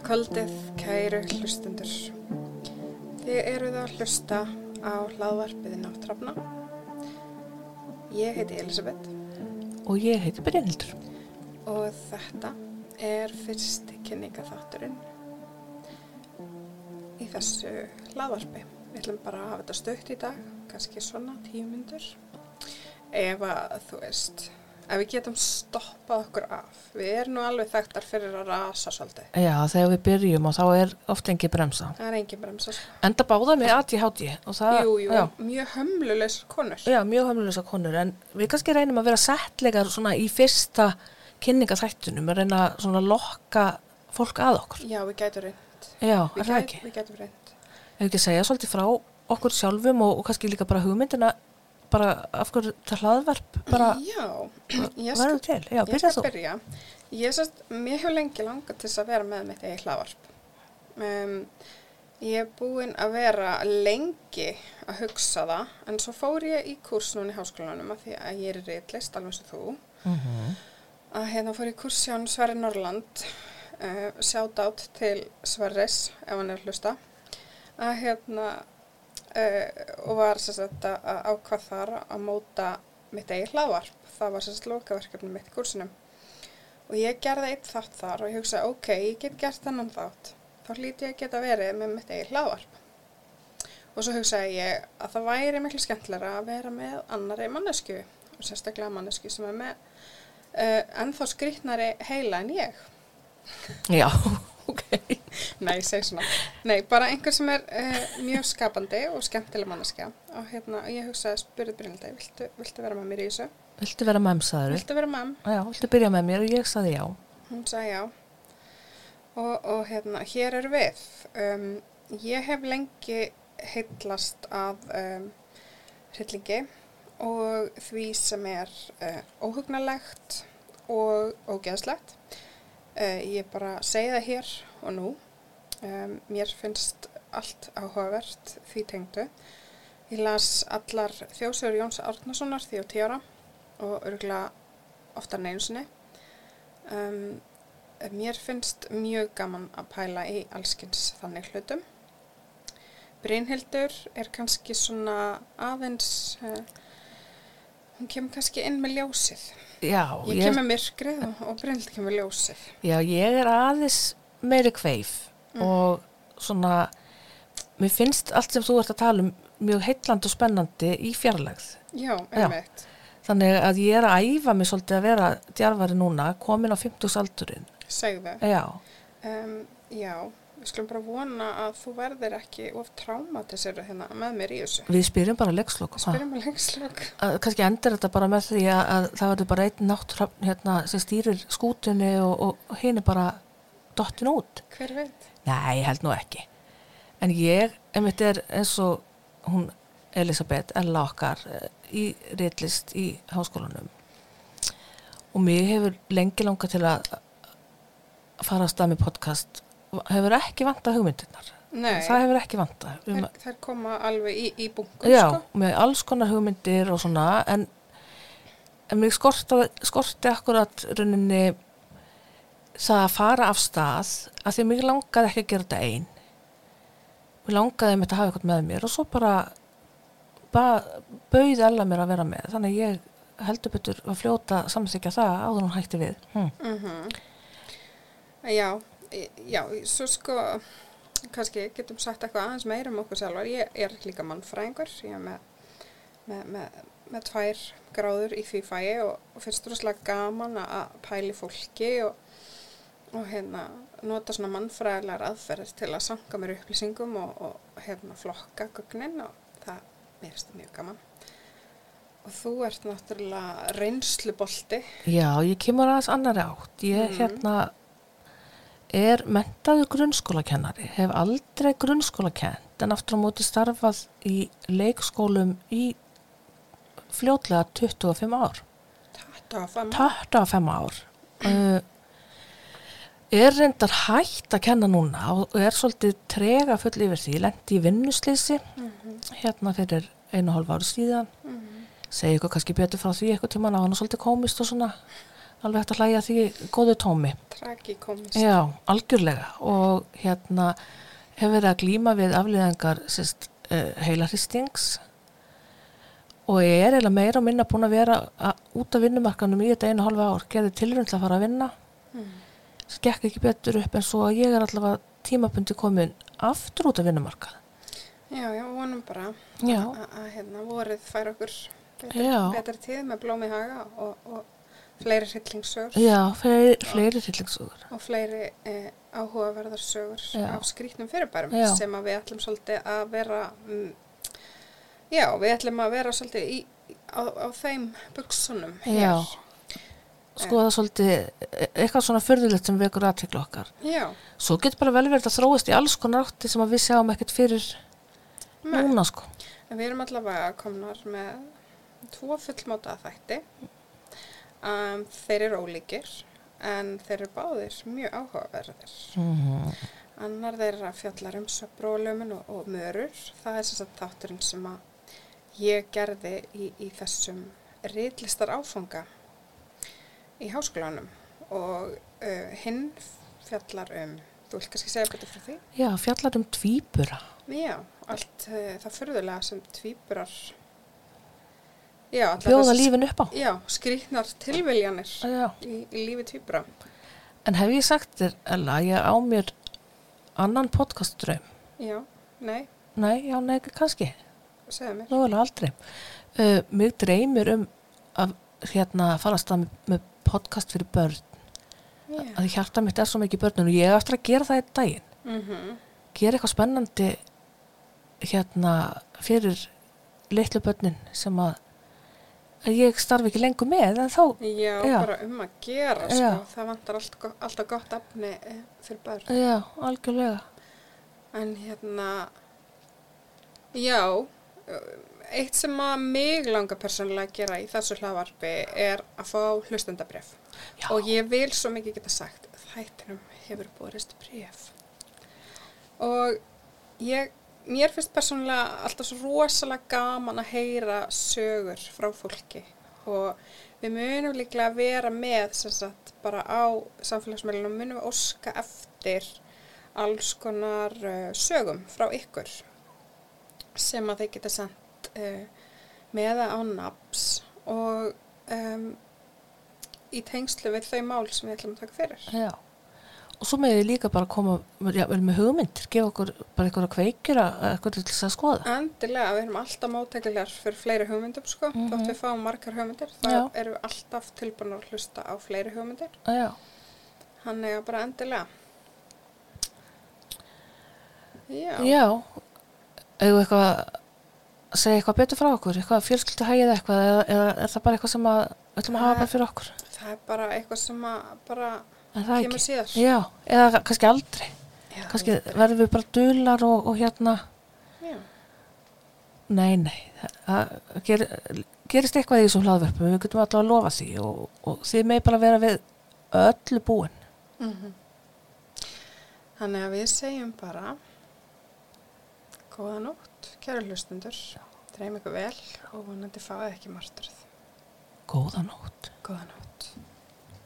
Góða kvöldið, kæru hlustundur. Þið eruð að hlusta á hlaðvarpiðin á Trafna. Ég heiti Elisabeth og ég heiti Brynhildur. og þetta er fyrsti kynningaþátturinn í þessu hlaðvarpi. Við ætlum bara að hafa þetta stökt í dag, kannski svona tíu myndur. Ef að þú veist, ef við getum stoppað okkur af. Við erum nú alveg þekktar fyrir að rasa svolítið. Já, þegar við byrjum og þá er oft engi bremsa. Það er engin bremsa. Enda báða með ADHD og það, Jú, jú, já, mjög hömlulegs konur. já, mjög höfnulegsa konur, en við kannski reynum að vera settlegar svona í fyrsta kynningaþættunum, að reyna svona að lokka fólk að okkur. Já, við gætum reynd. Já, Við, er það gæt, ekki? við gætum reynd. Ef ekki að segja svolítið frá okkur sjálfum og, og kannski líka bara hugmyndina, bara af hverju það hlaðvarp, bara Já, ég verður til. Já, ég skal byrja. Ég sérst, mér hefur lengi langað til þess að vera með mitt eigi hlaðvarp. Um, ég er búin að vera lengi að hugsa það, en svo fór ég í kurs núna í háskólanum að því að ég er reitlist, alveg og þú. Mm að hérna fór ég kurs hjá Sverri Norrland uh, sjátt átt til Sverris ef hann er að hlusta að hérna uh, og var sagt að að ákvað þar að móta mitt eigi hlaðvarp það var sagt lokaverkefni mitt í kursinum og ég gerði eitt þátt þar og ég hugsaði ok, ég get gert þennan þátt þá hlýti ég að geta verið með mitt eigi hlaðvarp og svo hugsaði ég að það væri miklu skemmtilega að vera með annari mannesku og sérstaklega mannesku sem er með uh, ennþá skrýtnari heila en ég. Já, ok. Nei, segi svona. Nei, bara einhver sem er uh, mjög skapandi og skemmtileg manneskja. Og hérna, ég hugsaði, spurði Brynildi, viltu, viltu vera með mér í þessu? Viltu vera memsaður? Viltu vera með? Já, viltu byrja með mér og ég saði já. Hún sagði já. Og, og hérna, hér er við. Um, ég hef lengi heitlast af um, hryllingi og því sem er uh, óhugnalegt og ógeðslegt. Uh, ég bara segi það hér og nú. Um, mér finnst allt áhugavert því tengdu. Ég las allar þjóðsögur Jóns Árnasonar því á tíu ára og örgulega oftar neinu sinni. Um, mér finnst mjög gaman að pæla í allskins þannig hlutum. Brynhildur er kannski svona aðeins, uh, hún kemur kannski inn með ljósið. Já, Ég kem með myrkrið og, og Brynhildur kemur ljósið. Já, ég er aðeins meiri kveif og svona, mér finnst allt sem þú ert að tala um mjög heillandi og spennandi í fjarlægð. Já, einmitt. Þannig að ég er að æfa mig svolítið að vera djarfari núna, komin á 50 aldurinn. Segðu. Já, Um, já, við skulum bara vona að þú verðir ekki of traumatisir hérna með mér í þessu. við spyrjum bara leikslokum. ha? Spyrjum að lengslokk. Að- Kannski endur þetta bara með því að, að það verður bara einn nátt hérna, sem stýrir skútunni og, og hinn er bara dottin út. Hver veit? Nei, ég held nú ekki. En ég, einmitt er eins og hún Elisabeth, Ella okkar, eh, í réttlist í háskólanum. Og mér hefur lengi langað til að fara að stað með podcast. Hefur ekki vantað hugmyndirnar. Nei, Það hefur ekki vantað. Um, þær, þær koma alveg í, í bunkum, já, sko. með alls konar hugmyndir og svona, en, en mér skorti, skorti akkurat rauninni það að fara af stað að því að mér langaði ekki að gera þetta einn. Mér langaði með þetta að hafa eitthvað með mér og svo bara, bara bauði Ella mér að vera með. Þannig að ég heldur betur að fljóta samþykja það áður en hún hætti við. Hm. Mm Já, e- já, svo sko, kannski getum sagt eitthvað aðeins meira um okkur sjálfar. Ég er líka mannfræðingur, ég er með, með, með, með tvær gráður í því fæi og, og finnst rosalega gaman að- að pæli fólki og, og hérna nota svona mannfræðilegar aðferðir til að sanga mér upplýsingum og, og hérna flokka gögnin og það mér það mjög gaman. Og þú ert náttúrulega reynslubolti. Já, ég kemur aðeins annari átt. Ég Mhm. hérna er mentaður grunnskólakennari, hef aldrei grunnskólakent en aftur á móti starfað í leikskólum í fljótlega 25 ár. Þetta var fann. 25 ár. Uh, er reyndar hægt að kenna núna og er svolítið trega full yfir því, lendi í vinnuslýsi hérna fyrir einu og hálf ári síðan. Segi ykkur kannski betur frá því eitthvað tíma á hann og svolítið komist og svona alveg hægt að hlæja því góðu tómi. Tragikomisk. Já, algjörlega. Og hérna hefur verið að glíma við afliðingar sérst, uh, heilaristings og ég er eiginlega meira og minna búin að vera að, út af vinnumarkanum í þetta einu og halva ár, gerði tilrönd til að fara að vinna. Mm. Skekk ekki betur upp en svo að ég er allavega tímabundi komin aftur út af vinnumarkað. Já, já, vonum bara að hérna vorið fær okkur betri tíð með blóm í haga og, og fleiri hryllingssögur Já, fleiri, fleiri hryllingsögur. og fleiri eh, áhugaverðar sögur Já. af skrýtnum fyrirbærum Já. sem að við ætlum svolítið að vera mm, já, við ætlum að vera svolítið í, á, á þeim buksunum Já. Skoða svolítið e- eitthvað svona fyrðulegt sem vekur aðtekla okkar. Já, Svo getur bara vel verið að þróast í alls konar átti sem að við sjáum ekkert fyrir Nei. núna sko. en við erum allavega komnar með tvo fullmóta þætti um, þeir eru ólíkir en þeir eru báðir mjög áhugaverðir Mm Annar þeirra fjallar um söpbrólumun og, og mörur. Það er þess að þátturinn sem að ég gerði í, í þessum rítlistar áfanga í háskólanum og uh, hinn fjallar um, þú vil kannski segja betur frá því? Já, fjallar um tvíbura. Já, allt uh, það fyrðulega sem allar Bjóða lífin upp á. Já, skrýtnar tilviljanir Já. í, í lífi tvíbura. En hef ég sagt þér, Ella, ég á mér annan podcastdraum? Já, nei, Nei, já, nei, kannski. segðu mér. Mögulega aldrei. Uh, mig dreymir um að hérna fara að með podcast fyrir börn. Já. Að hjarta mitt er svo mikið börnun og ég eftir að gera það í daginn. Mm Gera eitthvað spennandi hérna fyrir litlu börnin sem að, ég starfi ekki lengur með en þá, Já, Já. bara um að gera, sko. Það vantar allt, go- alltaf gott efni eh, fyrir börn. já, algjörlega. En hérna, já, eitt sem að mig langar persónulega að gera í þessu hlaðvarpi er að fá hlustendabref. Já. Og ég vil svo mikið geta sagt, þættinum hefur borist bref. Og ég, mér finnst persónulega alltaf svo rosalega gaman að heyra sögur frá fólki og við munum líklega vera með sem sagt bara á samfélagsmeilunum munum við óska eftir alls konar uh, sögum frá ykkur sem að þeir geta sendt uh, með á naps og um, í tengslu við þau mál sem við ætlum að taka fyrir. Já. Og svo með ég líka bara koma já, með hugmyndir, gefa okkur bara einhverja kveikjur að eitthvað til þess að skoða. Endilega, við erum alltaf móttækilegar fyrir fleiri hugmyndum sko, Mhm. þótt við fáum margar hugmyndir, þá Já. erum við alltaf tilbúin að hlusta á fleiri hugmyndir, Já. hann er bara endilega. Já, Já. Eða eitthvað að segja eitthvað betur frá okkur, eitthvað fjölskyldu hægið eitthvað eða, eða er það bara eitthvað sem að ætlum að hafa bara fyrir okkur? það er bara eitthvað sem að bara kemur síðar. Já, eða kannski aldrei. Já, Kannski verðum við bara dular og, og hérna, Já, nei, nei, það ger, gerist eitthvað í þessum hlaðverfum, við getum alltaf að lofa því og, og þið með bara vera við öllu búin. Mhm. Þannig að við segjum bara góða nótt, kæru hlustundur, dreym ykkur vel og vonandi fáið ekki martröð. Góða nótt. Góða nótt.